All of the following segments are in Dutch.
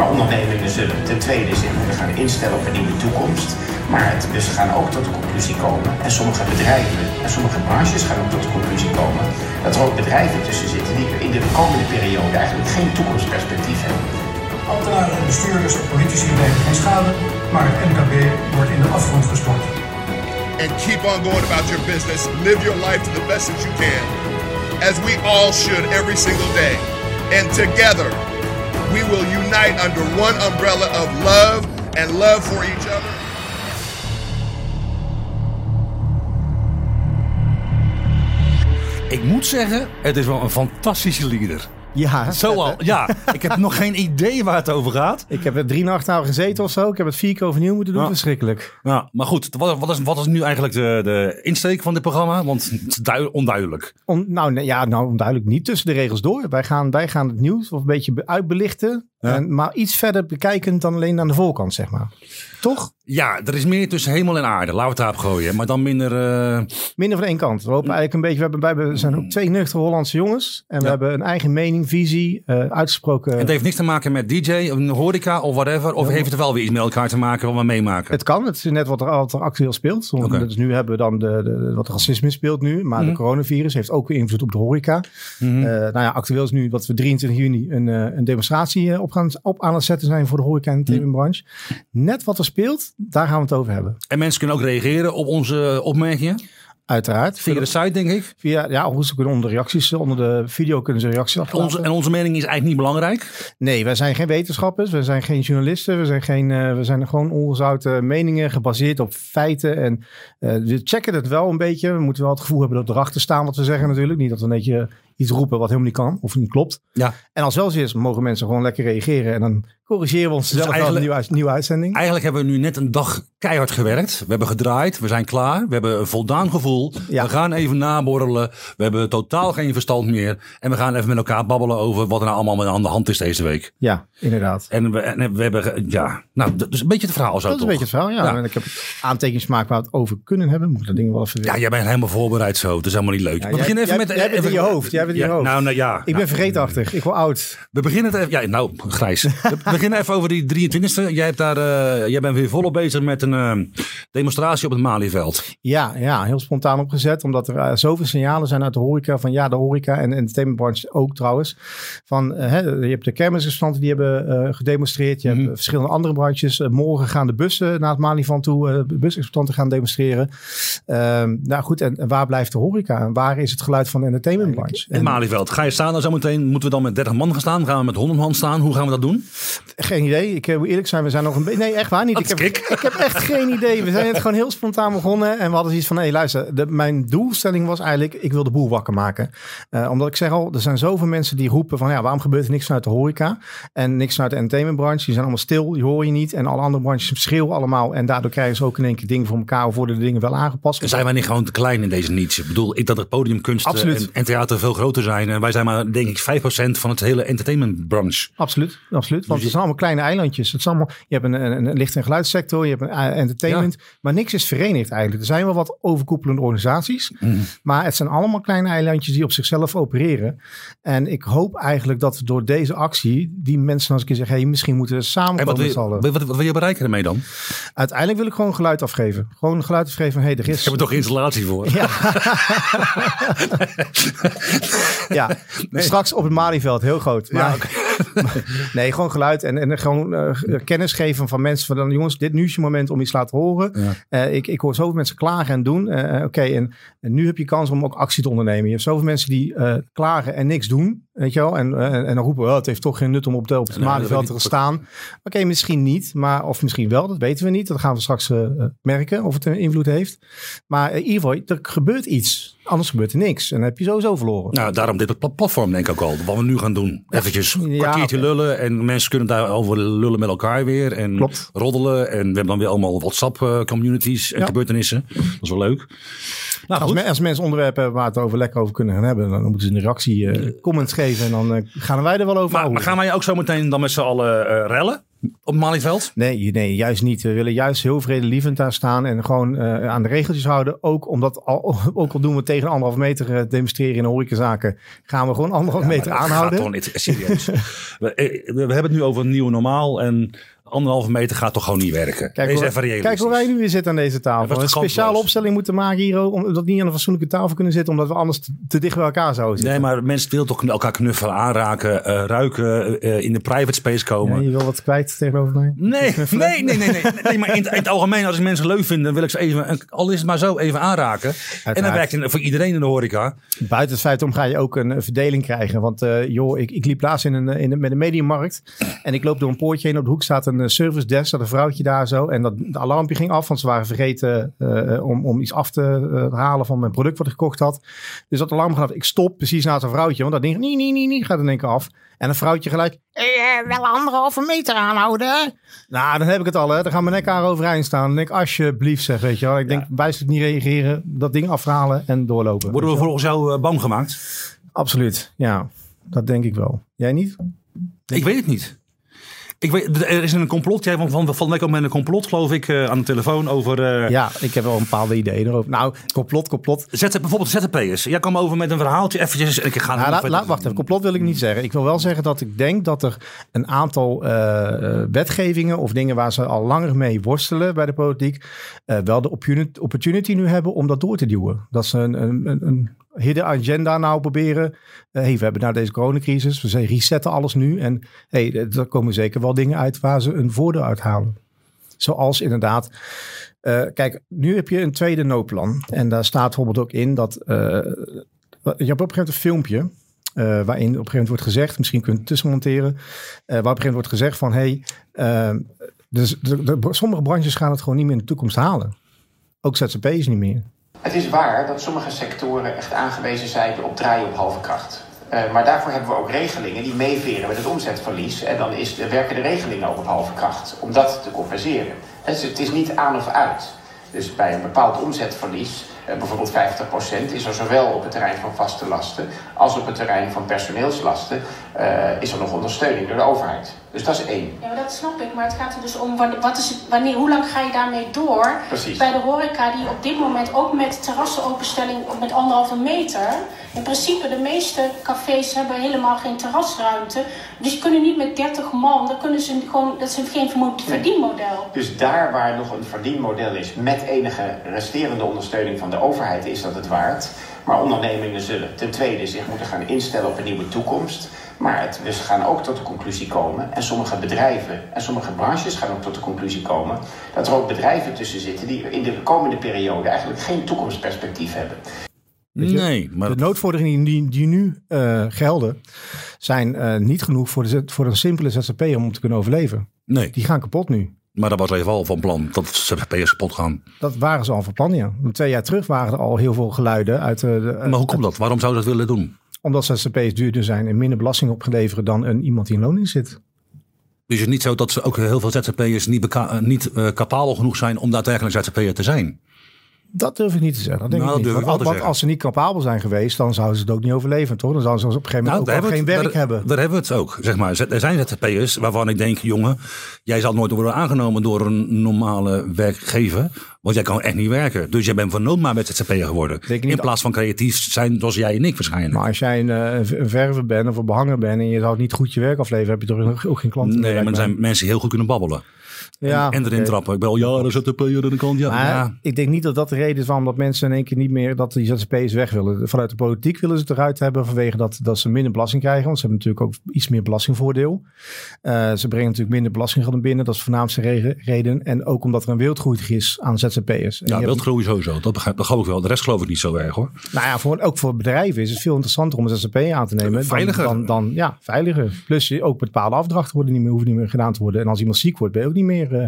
Maar ondernemingen zullen ten tweede zich moeten gaan instellen op een nieuwe toekomst. Maar het, dus ze gaan ook tot de conclusie komen, en sommige bedrijven en sommige branches gaan ook tot de conclusie komen, dat er ook bedrijven tussen zitten die in de komende periode eigenlijk geen toekomstperspectief hebben. Ambtenaren, bestuurders en politici nemen geen schade, maar het MKB wordt in de afgrond gestort. and keep on going about your business. Live your life to the best that you can, as we all should every single day. And together, we will unite under one umbrella of love and love for each other. Ik moet zeggen, het is wel een fantastische leader. Ja, Zo al. Ja, ik heb nog geen idee waar het over gaat. Ik heb er drie nachten aan gezeten of zo. Ik heb het vier keer overnieuw moeten doen. Verschrikkelijk. Ja, maar goed, wat, wat, is, wat is nu eigenlijk de, de insteek van dit programma? Want het is dui- onduidelijk. On, nou, ja, nou, onduidelijk niet tussen de regels door. Wij gaan, wij gaan het nieuws of een beetje be- uitbelichten. Ja. En, maar iets verder bekijkend dan alleen aan de voorkant, zeg maar. Toch? Ja, er is meer tussen hemel en aarde. Laten we het daarop gooien. Maar dan minder... eh, Minder van één kant. We hopen eigenlijk een beetje. We, hebben, wij hebben- we zijn ook twee nuchtere Hollandse jongens. En we Ja. hebben een eigen mening, visie, eh, uitgesproken. het heeft niks te maken met DJ, een horeca of whatever. Of heeft het wel weer iets met elkaar te maken wat we meemaken? Het kan, het is net wat er, wat er actueel speelt. Oké. Dus nu hebben we dan de, de, wat racisme speelt nu. Maar Mhm. de coronavirus heeft ook weer invloed op de horeca. Mhm. Eh, nou ja, actueel is nu dat we 23 juni een, een demonstratie eh, op, gaan, op aan het zetten zijn voor de horeca en entertainmentbranche. Net wat er speelt, daar gaan we het over hebben. En mensen kunnen ook reageren op onze opmerkingen. Uiteraard. Via de site, denk ik. Via, ja, hoe ze kunnen onder de reacties, onder de video kunnen ze reacties achterlaten. Onze, en onze mening is eigenlijk niet belangrijk. Nee, wij zijn geen wetenschappers, we zijn geen journalisten, we zijn, geen, eh, we zijn gewoon ongezouten meningen gebaseerd op feiten. En eh, we checken het wel een beetje. We moeten wel het gevoel hebben dat we erachter staan wat we zeggen natuurlijk. Niet dat we een beetje iets roepen wat helemaal niet kan of niet klopt. Ja. En als wel zo is, mogen mensen gewoon lekker reageren. En dan corrigeren we ons zelf wel een nieuwe, nieuwe uitzending. Eigenlijk hebben we nu net een dag keihard gewerkt. We hebben gedraaid, we zijn klaar. We hebben een voldaan gevoel. Ja. We gaan even naborrelen. We hebben totaal geen verstand meer. En we gaan even met elkaar babbelen over wat er nou allemaal aan de hand is deze week. Ja, inderdaad. En we, en we hebben, ja, nou, dat is een beetje het verhaal zo Dat is een beetje het verhaal, ja. Ja. En ik heb aantekeningsmaak waar we het over kunnen hebben. Moet ik dat ding wel even... Ja, jij bent helemaal voorbereid zo. Het is helemaal niet leuk. Ja, we jij- beginnen even jij- met... jij bent in je hoofd, jij bent in je hoofd. Nou, nou ja. ik Nou, ben vergeetachtig, ik word oud. We beginnen het even, ja, nou, Grijs. We beginnen even over die 23e. Jij, hebt daar, eh, jij bent weer volop bezig met een eh, demonstratie op het Malieveld. Ja, ja, heel spontaan opgezet. Omdat er eh, zoveel signalen zijn uit de horeca. Van ja, de horeca en de entertainmentbranche ook trouwens. Van, eh, hè, je hebt de kermisrestanten die hebben eh, gedemonstreerd. Je Mhm. hebt verschillende andere branches. Morgen gaan de bussen naar het Malieveld toe. busexploitanten gaan demonstreren. Ehm, nou goed, en, en waar blijft de horeca? En waar is het geluid van de entertainmentbranche? In het Malieveld. Ga je staan dan zometeen? Moeten we dan met 30 man gaan staan? Gaan we met 100 man staan? Hoe gaan we dat doen? Geen idee. Ik moet eerlijk zijn, we zijn nog een beetje... Nee, echt waar niet. Ik heb, ik heb echt geen idee. We zijn het gewoon heel spontaan begonnen. En we hadden zoiets van, hé luister, de, mijn doelstelling was eigenlijk, ik wil de boel wakker maken. Eh, omdat ik zeg al, er zijn zoveel mensen die roepen van, ja, waarom gebeurt er niks vanuit de horeca? En niks vanuit de entertainmentbranche. Die zijn allemaal stil, die hoor je niet. En alle andere branches schreeuwen allemaal. En daardoor krijgen ze ook in één keer dingen voor elkaar. Of worden de dingen wel aangepast. Zijn wij niet gewoon te klein in deze niche? Ik bedoel, ik dat het podiumkunst eh, en, en theater veel groter zijn. En wij zijn maar, denk ik, 5% van het hele entertainmentbranche. Absoluut, absoluut. Want het zijn allemaal kleine eilandjes. Het is allemaal, je hebt een, een, een licht- en geluidssector, je hebt een eh, entertainment. Maar niks is verenigd eigenlijk. Er zijn wel wat overkoepelende organisaties. Maar het zijn allemaal kleine eilandjes die op zichzelf opereren. En ik hoop eigenlijk dat door deze actie die mensen als ik zeggen, hey, misschien moeten we En samenkomen wat wil, wat, wat wil je bereiken ermee dan? Uiteindelijk wil ik gewoon geluid afgeven. Gewoon geluid afgeven van, hey, er Ik is... heb er toch installatie voor? Ja. ja, straks op het Malieveld, heel groot. Maar, nee, gewoon geluid en, en gewoon eh, kennis geven van mensen. Van dan, jongens, dit nu is je moment om iets te laten horen. Ja. Eh, ik, ik hoor zoveel mensen klagen en doen. Oké, en, en nu heb je kans om ook actie te ondernemen. Je hebt zoveel mensen die klagen en niks doen. Weet je wel? En, eh, en dan roepen we, oh, het heeft toch geen nut om op, de, op het Nou, te staan. Oké, misschien niet. Maar, of misschien wel, dat weten we niet. Dat gaan we straks eh, eh, merken of het een invloed heeft. Maar in ieder geval, er gebeurt iets. Anders gebeurt er niks. En dan heb je sowieso verloren. Nou, daarom dit pla- platform denk ik ook al. Wat we nu gaan doen. Eventjes een Ja, kwartiertje oké. lullen. En mensen kunnen daarover lullen met elkaar weer. En Klopt. roddelen. En we hebben dan weer allemaal WhatsApp eh, communities en Ja. gebeurtenissen. Dat is wel leuk. Nou Als, goed. me- als mensen onderwerpen hebben waar het over lekker over kunnen gaan hebben, dan moeten ze een reactie, eh, comments geven en dan eh, gaan wij er wel over. Maar, gaan wij ook zo meteen dan met z'n allen eh, rellen? op Malieveld? Nee, nee, juist niet. We willen juist heel vredelievend daar staan en gewoon uh, aan de regeltjes houden. Ook omdat, al, ook al doen we tegen anderhalf meter uh, demonstreren in horecazaken, gaan we gewoon anderhalf ja, meter aanhouden. Gaat toch niet, serieus. we, we, hebben het nu over een nieuw normaal en anderhalve meter gaat toch gewoon niet werken. Kijk, hoe, even kijk hoe wij nu weer zitten aan deze tafel. Ja, een speciale opstelling moeten maken hier, omdat we niet aan een fatsoenlijke tafel kunnen zitten, omdat we anders te, dicht bij elkaar zouden zitten. Nee, maar mensen willen toch elkaar knuffelen, aanraken, uh, ruiken, uh, in de private space komen. Ja, je wil wat kwijt tegenover mij? Nee, nee, nee, nee, nee, nee, maar in, in, het algemeen, als ik mensen leuk vind, dan wil ik ze even, al is het maar zo, even aanraken. Uiteraard. En dan werkt het voor iedereen in de horeca. Buiten het feit om ga je ook een, verdeling krijgen. Want uh, joh, ik, ik liep laatst in een, in, met een mediummarkt en ik loop door een poortje heen. Op de hoek staat een service desk een vrouwtje daar zo. En dat de alarmpje ging af, want ze waren vergeten uh, om, om iets af te halen van mijn product wat ik gekocht had. Dus dat alarm gaat Ik stop precies naast een vrouwtje, want dat ding, nee, nee, nee, nee, gaat in één keer af. En een vrouwtje gelijk, eh, wel anderhalve meter aanhouden. Nou, dan heb ik het al, hè. Dan gaan mijn nek aan overeind staan. Denk ik, alsjeblieft zeg, weet je wel. Ik denk, ja. niet reageren, dat ding afhalen en doorlopen. Worden we volgens jou bang gemaakt? Absoluut, ja. Dat denk ik wel. Jij niet? Ik weet het niet. Ik weet, er is een complot. Jij van, van, van met een complot, geloof ik, uh, aan de telefoon over... Uh, ja, ik heb wel een bepaalde ideeën erover. Nou, complot, complot. Zet, bijvoorbeeld ZZP'ers. Jij kwam over met een verhaaltje eventjes. Ik ga nou, laat, laat, wacht even, complot wil ik niet zeggen. Ik wil wel zeggen dat ik denk dat er een aantal uh, wetgevingen of dingen waar ze al langer mee worstelen bij de politiek, wel de opportunity nu hebben om dat door te duwen. Dat ze een, een, een hidden agenda nou proberen. Uh, hey, we hebben na deze coronacrisis, we resetten alles nu. En hey, er komen zeker wel dingen uit waar ze een voordeel uithalen. Zoals inderdaad, uh, kijk, nu heb je een tweede noodplan. En daar staat bijvoorbeeld ook in dat, uh, je hebt op een gegeven moment een filmpje. Waarin op een gegeven moment wordt gezegd, misschien kunt je het tussen monteren, uh, waar op een gegeven moment wordt gezegd van, hey, uh, dus de, de, sommige branches gaan het gewoon niet meer in de toekomst halen. Ook ZZP's niet meer. Het is waar dat sommige sectoren echt aangewezen zijn op draaien op halve kracht. Uh, maar daarvoor hebben we ook regelingen die meeveren met het omzetverlies. En dan is de, werken de regelingen ook op halve kracht om dat te compenseren. Dus het is niet aan of uit. Dus bij een bepaald omzetverlies, bijvoorbeeld 50%, is er zowel op het terrein van vaste lasten als op het terrein van personeelslasten, uh, is er nog ondersteuning door de overheid. Dus dat is één. Ja, dat snap ik. Maar het gaat er dus om wat is het, wanneer, hoe lang ga je daarmee door? Precies. Bij de horeca die op dit moment ook met terrassenopenstelling met anderhalve meter. In principe de meeste cafés hebben helemaal geen terrasruimte. Dus kunnen niet met 30 man. Dan kunnen ze gewoon, dat is geen verdienmodel. Dus daar waar nog een verdienmodel is met enige resterende ondersteuning van de overheid is dat het waard. Maar ondernemingen zullen ten tweede zich moeten gaan instellen op een nieuwe toekomst. Maar het, dus gaan ook tot de conclusie komen, en sommige bedrijven en sommige branches gaan ook tot de conclusie komen, dat er ook bedrijven tussen zitten die in de komende periode eigenlijk geen toekomstperspectief hebben. Nee, maar de noodvorderingen die, die nu uh, gelden, zijn uh, niet genoeg voor, de, voor een simpele ZZP om te kunnen overleven. Nee. Die gaan kapot nu. Maar dat was even al van plan, dat ZZP'ers kapot gaan. Dat waren ze al van plan, ja. Twee jaar terug waren er al heel veel geluiden uit de... maar hoe komt dat? Waarom zou ze dat willen doen? Omdat ZZP's duurder zijn en minder belasting opgeleverd dan een iemand die in loon zit. Dus het is niet zo dat ze ook heel veel ZZP'ers niet, niet uh, capabel genoeg zijn om daadwerkelijk ZZP'er te zijn? Dat durf ik niet te zeggen. Dat denk nou, ik niet. Want, want als ze niet capabel zijn geweest, dan zouden ze het ook niet overleven, toch? Dan zouden ze op een gegeven moment nou, ook geen werk hebben. Daar hebben we het ook. Zeg maar. Er zijn ZZP'ers waarvan ik denk, jongen, jij zal nooit worden aangenomen door een normale werkgever. Want jij kan echt niet werken. Dus jij bent van nood maar met ZZP'er geworden. In plaats van creatief zijn zoals jij en ik waarschijnlijk. Maar als jij een, uh, een verver bent of een behanger bent en je zou niet goed je werk afleveren, heb je toch ook geen klanten Nee, maar er zijn mensen die heel goed kunnen babbelen. Ja, en, erin trappen. Ik ben al jaren ZZP'er aan de kant. Ja. ja. Ik denk niet dat dat de reden is waarom dat mensen in één keer niet meer dat die ZZP'ers weg willen. Vanuit de politiek willen ze het eruit hebben vanwege dat, dat ze minder belasting krijgen. Want ze hebben natuurlijk ook iets meer belastingvoordeel. Uh, ze brengen natuurlijk minder belastinggelden binnen. Dat is de voornaamste reden. En ook omdat er een wildgroei is aan ZZP'ers. Ja, wildgroei sowieso. Dat, begrijp, dat geloof ik wel. De rest geloof ik niet zo erg hoor. Nou ja, voor, ook voor bedrijven is het veel interessanter om een ZZP aan te nemen. Veiliger. Dan, dan, ja, veiliger. Plus ook bepaalde afdrachten worden niet meer, hoeven niet meer gedaan te worden. En als iemand ziek wordt, ben je ook niet meer... Uh,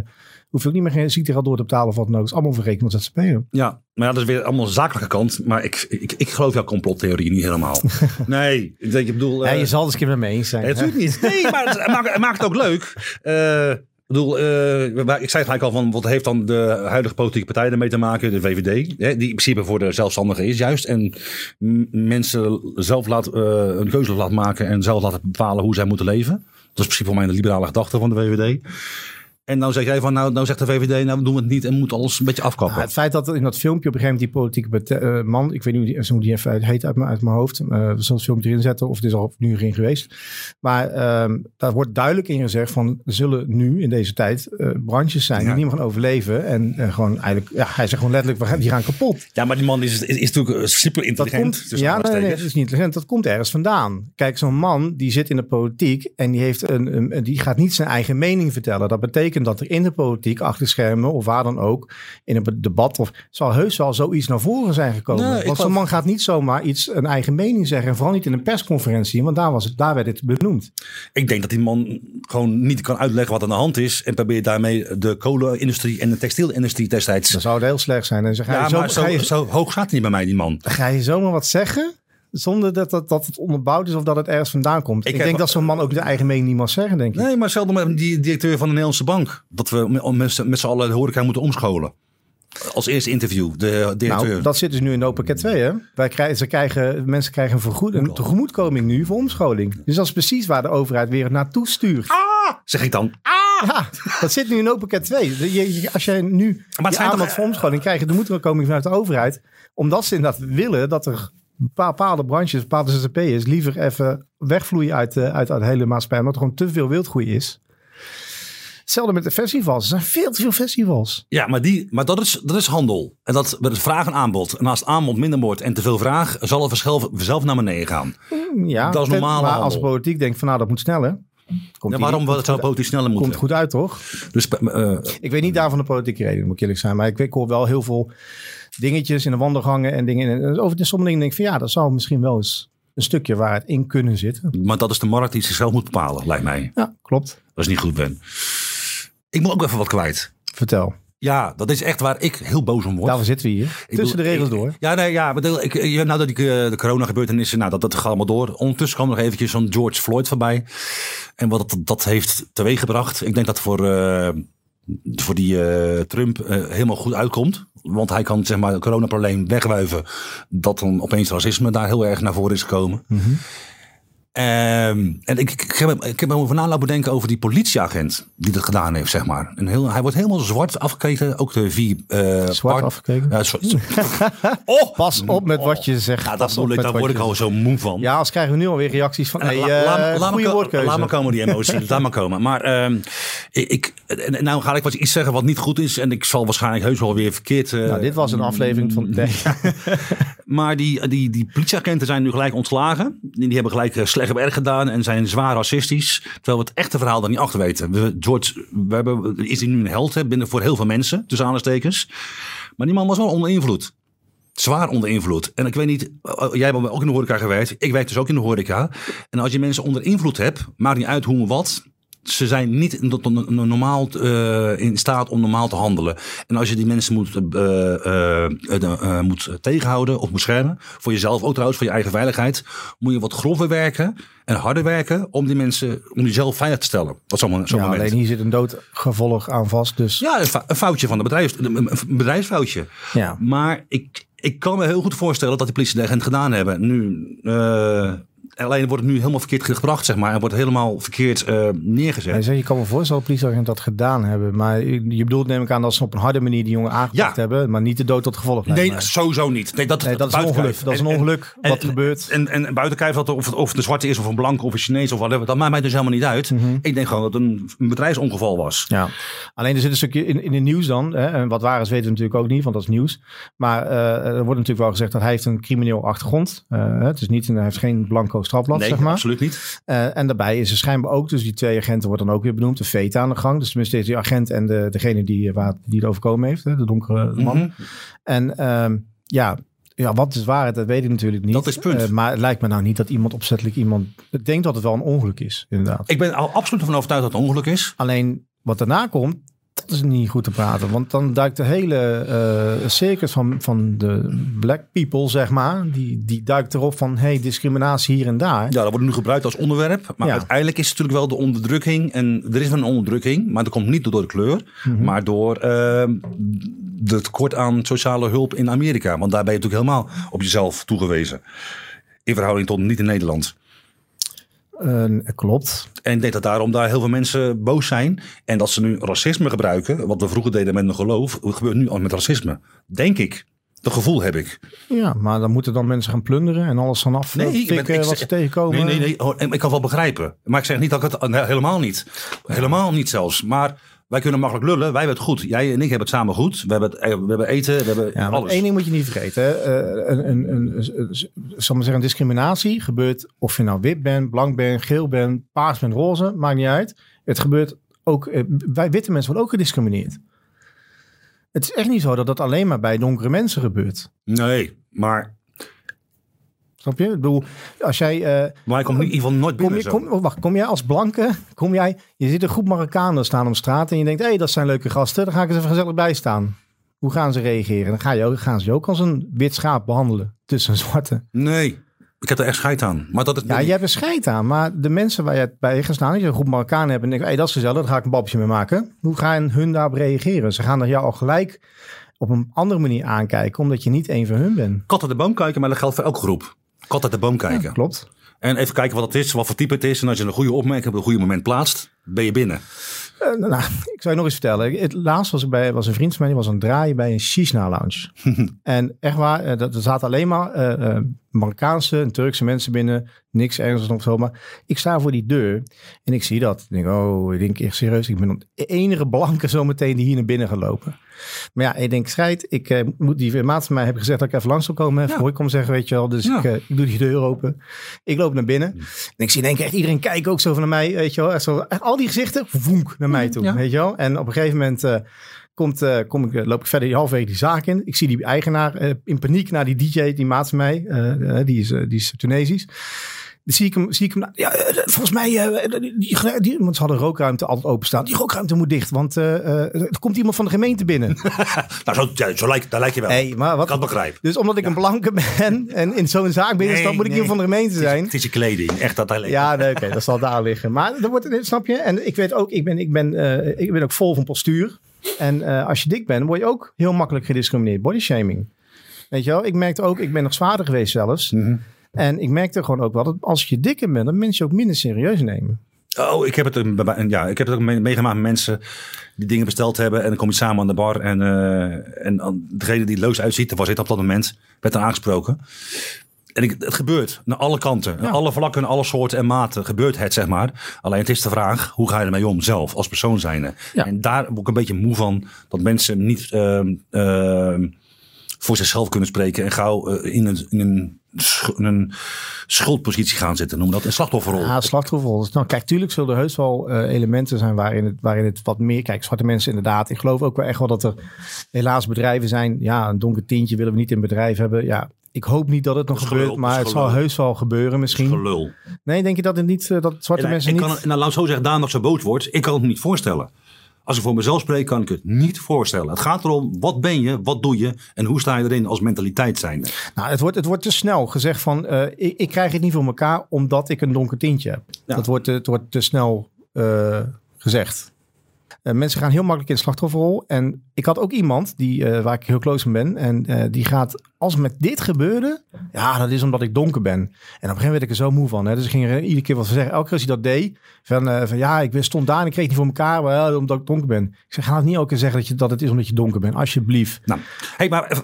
hoef je ook niet meer geen ziekteraad door te betalen of wat dan ook. is allemaal verrekend met ZZP'er. Ja, maar ja, dat is weer allemaal een zakelijke kant. Maar ik, ik, ik geloof jouw complottheorie niet helemaal. nee, ik denk, ik bedoel... Uh, ja, je zal het eens een keer met me eens zijn. Natuurlijk niet. Nee, maar het, maakt, het maakt het ook leuk. Uh, ik bedoel, uh, ik zei gelijk al van, wat heeft dan de huidige politieke partij ermee te maken? De VVD, hè, die in principe voor de zelfstandigen is juist. En mensen zelf laat, uh, een keuze laat maken en zelf laten bepalen hoe zij moeten leven. Dat is precies voor mij de liberale gedachte van de VVD. En nou zeg jij van, nou, nou zegt de VVD, nou doen we het niet en moet alles een beetje afkappen. Nou, het feit dat in dat filmpje op een gegeven moment die politieke uh, man, ik weet niet hoe die, hoe die even heet uit, uit mijn hoofd, uh, we zullen het filmpje erin zetten of het is al nu erin geweest. Maar uh, daar wordt duidelijk in gezegd van, zullen nu in deze tijd uh, branches zijn ja. die niet meer gaan overleven. En uh, gewoon eigenlijk, ja, hij zegt gewoon letterlijk, we gaan, die gaan kapot. Ja, maar die man is, is, is natuurlijk super intelligent. Dat komt, ja, nee, nee, dat is niet intelligent. Dat komt ergens vandaan. Kijk, zo'n man die zit in de politiek en die, heeft een, een, die gaat niet zijn eigen mening vertellen. Dat betekent dat er in de politiek achter schermen of waar dan ook, in een debat of zal heus wel zoiets naar voren zijn gekomen. Nee, want zo'n man gaat niet zomaar iets, een eigen mening zeggen. En vooral niet in een persconferentie, want daar, was het, daar werd het benoemd. Ik denk dat die man gewoon niet kan uitleggen wat aan de hand is. En probeert daarmee de kolenindustrie en de textielindustrie destijds. Dat zou het heel slecht zijn. En zeg, ja, zo, maar zo, je, zo hoog gaat hij niet bij mij, die man. Ga je zomaar wat zeggen? Zonder dat, dat, dat het onderbouwd is of dat het ergens vandaan komt. Ik, ik denk dat zo'n man ook de eigen mening niet mag zeggen, denk ik. Nee, maar zelden met die directeur van de Nederlandse bank. Dat we met, met z'n allen de horeca moeten omscholen. Als eerste interview, de directeur. Nou, dat zit dus nu in open pakket 2, hè? Wij krijgen, ze krijgen, mensen krijgen een, vergoed, een tegemoetkoming nu voor omscholing. Dus dat is precies waar de overheid weer naartoe stuurt. Ah, zeg ik dan. Ah! Ja, dat zit nu in open pakket 2. Als jij nu maar het aanbod voor omscholing krijgt, de tegemoetkoming vanuit de overheid. Omdat ze inderdaad willen dat er bepaalde branches, bepaalde zzp'ers liever even wegvloeien uit, uh, uit, uit de hele maatschappij. Omdat er gewoon te veel wildgroei is. Hetzelfde met de festivals. Er zijn veel te veel festivals. Ja, maar, die, maar dat, is, dat is handel. En dat met het vraag en aanbod. En als het aanbod minder wordt en te veel vraag, zal het vanzelf, vanzelf naar beneden gaan. Mm, ja, dat is normaal. Maar als politiek denkt van nou, dat moet sneller. Komt ja, waarom die, zou politiek sneller moeten? Komt goed uit, toch? Dus, uh, ik weet niet daarvan de politieke reden, moet ik eerlijk zijn. Maar ik, ik hoor wel heel veel dingetjes in de wandelgangen en dingen. En over de sommige dingen denk ik van ja, dat zou misschien wel eens een stukje waar het in kunnen zitten. Maar dat is de markt die zichzelf moet bepalen, lijkt mij. Ja, klopt. Dat is niet goed, Ben. Ik moet ook even wat kwijt. Vertel. Ja, dat is echt waar ik heel boos om word. Daarvoor zitten we hier. Ik Tussen de regels door. Ja, nee, ja. Bedoel, ik, nou dat ik uh, de corona gebeurtenissen, nou dat, dat gaat allemaal door. Ondertussen kwam nog eventjes zo'n George Floyd voorbij. En wat dat, dat heeft teweeggebracht. Ik denk dat voor, uh, voor die uh, Trump helemaal goed uitkomt. Want hij kan zeg maar het coronaprobleem wegwuiven. Dat dan opeens racisme daar heel erg naar voren is gekomen. -hmm. Um, en ik, ik, heb, ik heb me over na laten bedenken over die politieagent die dat gedaan heeft, zeg maar. En heel, hij wordt helemaal zwart afgekeken, ook de vier... Uh, zwart afgekeken? Ja, zwart. oh, Pas op met wat je zegt. Ja, dat ik, daar word ik al zo moe van. Ja, als krijgen we nu alweer reacties van, hey, la, la, goede woordkeuze. Laat maar komen die emotie, laat maar komen. Maar um, ik, nou ga ik wat iets zeggen wat niet goed is. En ik zal waarschijnlijk heus wel weer verkeerd... Uh, nou, dit was een aflevering van... maar die, die, die politieagenten zijn nu gelijk ontslagen. Die hebben gelijk slecht slecht werk gedaan en zijn zwaar racistisch. Terwijl we het echte verhaal daar niet achter weten. We, George, we hebben, is hij nu een held hè, binnen voor heel veel mensen, tussen aanstekens. Maar die man was wel onder invloed. Zwaar onder invloed. En ik weet niet, eh, jij bent ook in de horeca gewerkt. Ik werk dus ook in de horeca. En als je mensen onder invloed hebt, maakt niet uit hoe en wat ze zijn niet normaal uh, in staat om normaal te handelen. En als je die mensen moet, uh, uh, moet tegenhouden of beschermen, voor jezelf ook trouwens, voor je eigen veiligheid, moet je wat grover werken en harder werken om die mensen, om jezelf veilig te stellen. Dat is allemaal zo ja, alleen hier zit een doodgevolg aan vast. Dus. Ja, een, foutje van de bedrijf, een bedrijfsfoutje. Ja. Maar ik, ik kan me heel goed voorstellen dat die politieagent gedaan hebben. Nu, alleen wordt het nu helemaal verkeerd gebracht, zeg maar. En wordt helemaal verkeerd uh, neergezet. Ja, je kan me voorstellen dat politieagenten dat gedaan hebben. Maar je bedoelt neem ik aan dat ze op een harde manier die jongen aangepakt hebben. Maar niet de dood tot gevolg. Nee, sowieso niet. Nee, dat, nee, dat is een ongeluk. Dat is een ongeluk en, wat gebeurt. En, en, en buiten kijf dat of, of de zwarte is of een blanke of een Chinees of whatever. Dat maakt mij dus helemaal niet uit. Mm Ik denk gewoon dat het een, een bedrijfsongeval was. Ja. Alleen er zit een stukje in, in het nieuws dan. Hè, en wat waar is weten we natuurlijk ook niet, want dat is nieuws. Maar uh, er wordt natuurlijk wel gezegd dat hij heeft een crimineel achtergrond. Uh, het is niet, hij heeft geen blanco strafblad, nee, zeg maar absoluut niet. Uh, en daarbij is er schijnbaar ook, dus die twee agenten wordt dan ook weer benoemd, de VETA aan de gang. Dus tenminste die agent en de, degene die, eh, waar, die het overkomen heeft, hè, de donkere man. Mm -hmm. En um, ja, ja, wat is waarheid, dat weet ik natuurlijk niet. Dat is punt. Uh, maar het lijkt me nou niet dat iemand opzettelijk iemand... Ik denk dat het wel een ongeluk is, inderdaad. Ik ben al absoluut van overtuigd dat het een ongeluk is. Alleen wat daarna komt, dat is niet goed te praten. Want dan duikt de hele uh, circus van, van de black people, zeg maar, die, die duikt erop van hey, discriminatie hier en daar. Ja, dat wordt nu gebruikt als onderwerp. Maar ja. uiteindelijk is het natuurlijk wel de onderdrukking. En er is wel een onderdrukking, maar dat komt niet door de kleur, mm -hmm. maar door uh, het tekort aan sociale hulp in Amerika. Want daar ben je natuurlijk helemaal op jezelf toegewezen. In verhouding tot niet in Nederland. Uh, klopt. En ik denk dat daarom daar heel veel mensen boos zijn. En dat ze nu racisme gebruiken. Wat we vroeger deden met een geloof. gebeurt nu al met racisme. Denk ik. Dat gevoel heb ik. Ja, maar dan moeten dan mensen gaan plunderen en alles vanaf nee, ik ben, ik, wat ze tegenkomen. Nee, nee, nee. Oh, ik kan wel begrijpen. Maar ik zeg niet dat ik het... helemaal niet. Helemaal niet zelfs. Maar wij kunnen makkelijk lullen. Wij hebben het goed. Jij en ik hebben het samen goed. We hebben, het, we hebben eten. We hebben ja, alles. Eén ding moet je niet vergeten. Uh, een, een, een, een, zal maar zeggen, discriminatie gebeurt of je nou wit bent, blank bent, geel bent, paars bent, roze. Maakt niet uit. Het gebeurt ook... Uh, wij witte mensen worden ook gediscrimineerd. Het is echt niet zo dat dat alleen maar bij donkere mensen gebeurt. Nee, maar Snap je? Ik bedoel, als jij... Uh, maar hij komt in ieder geval nooit binnen kom, je, kom, wacht, kom jij als blanke, kom jij... Je ziet een groep Marokkanen staan op straat en je denkt... hé, hey, dat zijn leuke gasten, daar ga ik eens even gezellig bij staan. Hoe gaan ze reageren? Dan ga je, gaan ze je ook als een wit schaap behandelen tussen zwarte. Nee, ik heb er echt scheid aan. Maar dat het ja, je hebt er scheid aan. Maar de mensen waar je bij gestaan, als je een groep Marokkanen hebt en denkt, hey, dat is gezellig, daar ga ik een babje mee maken. Hoe gaan hun daarop reageren? Ze gaan er jou al gelijk op een andere manier aankijken, omdat je niet een van hun bent. Katten de boom kijken, maar dat geldt voor elke groep. Kat uit de boom kijken. klopt. En even kijken wat het is, wat voor type het is. En als je een goede opmerking op een goede moment plaatst, ben je binnen. Uh, nou, ik zou je nog eens vertellen. Het laatst was ik bij was een vriend van mij, die was aan het draaien bij een Shisna lounge. en echt waar, uh, er zaten alleen maar uh, Marokkaanse en Turkse mensen binnen. Niks ergens of zo. Maar ik sta voor die deur en ik zie dat. Ik denk, oh, ik denk echt serieus. Ik ben de enige blanke zometeen die hier naar binnen gaat lopen. Maar ja, ik denk, scheid. Ik uh, moet die maat van mij hebben gezegd dat ik even langs zou komen. Voor ik kom zeggen, weet je wel. Dus ik, uh, ik, doe die deur open. Ik loop naar binnen. En ik zie denk ik echt iedereen kijken ook zo van naar mij. Weet je wel. Echt zo, echt al die gezichten, voenk naar mij toe. Weet je wel. En op een gegeven moment... Uh, komt, uh, kom ik, loop ik verder die halfweg die zaak in. Ik zie die eigenaar uh, in paniek naar die DJ, die maat van mij. Uh, die, is, die is Tunesisch. Zie ik hem, zie ik hem ja, eh, volgens mij, uh, die, die, want ze hadden rookruimte altijd openstaan. Die rookruimte moet dicht, want er komt iemand van de gemeente binnen. nou, zo, ja, zo lijkt, daar lijkt je wel. Hey, maar wat, kan begrijpen. Dus omdat ik een blanke ben en in zo'n zaak binnenstap, nee, moet ik iemand van de gemeente zijn. Het is, je kleding, echt dat daar Ja, nee, oké, dat zal daar liggen. Maar dat wordt, snap je? En ik weet ook, ik ben, ik ben, uh, ik ben ook vol van postuur. En uh, als je dik bent, word je ook heel makkelijk gediscrimineerd. Body shaming. Weet je wel, ik merkte ook, ik ben nog zwaarder geweest zelfs. Mm -hmm. En ik merkte gewoon ook wel dat als je dikker bent, dat mensen je ook minder serieus nemen. Oh, ik heb het, ja, ik heb het ook meegemaakt met mensen die dingen besteld hebben. En dan kom je samen aan de bar. En, uh, en degene die leus uitziet, dat was ik op dat moment, werd dan aangesproken. En ik, het gebeurt naar alle kanten, ja. alle vlakken, alle soorten en maten gebeurt het, zeg maar. Alleen het is de vraag, hoe ga je ermee om zelf, als persoon zijnde? Ja. En daar word ik een beetje moe van, dat mensen niet uh, uh, voor zichzelf kunnen spreken en gauw uh, in een, in een een schuldpositie gaan zitten. Noem dat een slachtofferrol. Ja, slachtofferrol. Nou, kijk, tuurlijk zullen er heus wel uh, elementen zijn waarin het, waarin het wat meer... Kijk, zwarte mensen inderdaad. Ik geloof ook wel echt wel dat er helaas bedrijven zijn. Ja, een donker tintje willen we niet in bedrijf hebben. Ja, ik hoop niet dat het nog gebeurt, gelul, maar het zal heus wel gebeuren misschien. Gelul. Nee, denk je dat het niet uh, dat zwarte en, mensen ik niet... Kan, nou, laat zo zeggen, daar nog zo boos wordt. Ik kan het me niet voorstellen. Als ik voor mezelf spreek, kan ik het niet voorstellen. Het gaat erom, wat ben je, wat doe je en hoe sta je erin als mentaliteit zijnde? Nou, het wordt, het wordt te snel gezegd van, uh, ik, ik, krijg het niet voor elkaar omdat ik een donker tintje heb. Ja. Dat wordt, het wordt te snel uh, gezegd. Uh, mensen gaan heel makkelijk in de slachtofferrol. En ik had ook iemand die, waar ik heel close mee ben. En die gaat als met dit gebeurde, ja, dat is omdat ik donker ben. En op een gegeven moment werd ik er zo moe van. Hè. Dus ik ging er iedere keer wat zeggen. Elke keer als hij dat deed, van, van ja, ik stond daar en ik kreeg niet voor elkaar, maar, omdat ik donker ben. Ik zeg, ga het niet elke keer zeggen dat, je, dat het is omdat je donker bent, alsjeblieft. Nou, hey, maar eh,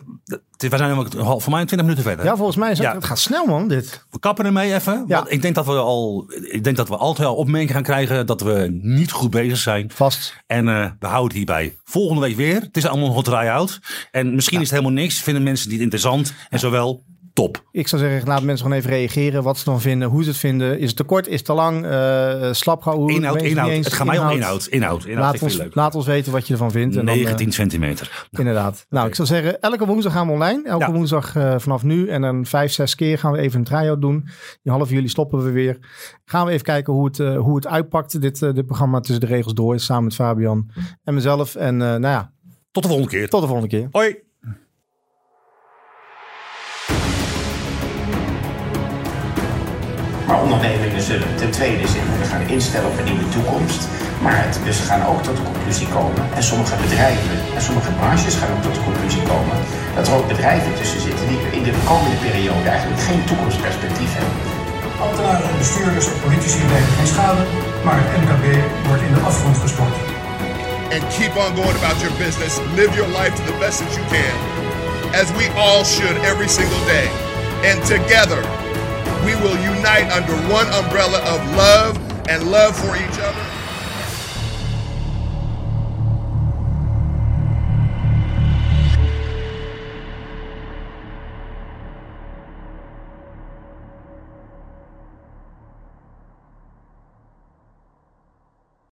we zijn namelijk voor mij 20 minuten verder. Ja, volgens mij is het, ja. het gaat snel man, dit. We kappen ermee even. Ja. Want ik denk dat we al, ik denk dat we altijd al opmerkingen gaan krijgen dat we niet goed bezig zijn. Vast. En uh, we houden het hierbij. Volgende week weer. Het is allemaal hot try-out. En misschien ja. is het helemaal niks. Vinden mensen niet interessant. En zowel top. Ik zou zeggen, laat mensen gewoon even reageren. Wat ze dan vinden, hoe ze het vinden. Is het te kort, is het te lang, uh, slap houden? Inhoud, inhoud. Het gaat mij om inhoud. Inhoud, inhoud laat, ons, laat ons weten wat je ervan vindt. En 19 dan, uh, centimeter. Inderdaad. Nou, ik zou zeggen, elke woensdag gaan we online. Elke ja. woensdag uh, vanaf nu. En dan vijf, zes keer gaan we even een try-out doen. Die half juli stoppen we weer. Gaan we even kijken hoe het, hoe het uitpakt. Dit, dit programma tussen de regels door. Samen met Fabian en mezelf. En nou ja. Tot de volgende keer. Tot de volgende keer. Hoi. Maar ondernemingen zullen ten tweede zich gaan instellen op een nieuwe toekomst. Maar het, dus gaan ook tot de conclusie komen, en sommige bedrijven en sommige branches gaan ook tot de conclusie komen, dat er ook bedrijven tussen zitten die in de komende periode eigenlijk geen toekomstperspectief hebben. Ambtenaren, bestuurders en politici blijven geen schade, maar het MKB wordt in de afgrond gestort. And keep on going about your business. Live your life to the best that you can, as we all should every single day. And together. we will unite under one umbrella of love and love for each other.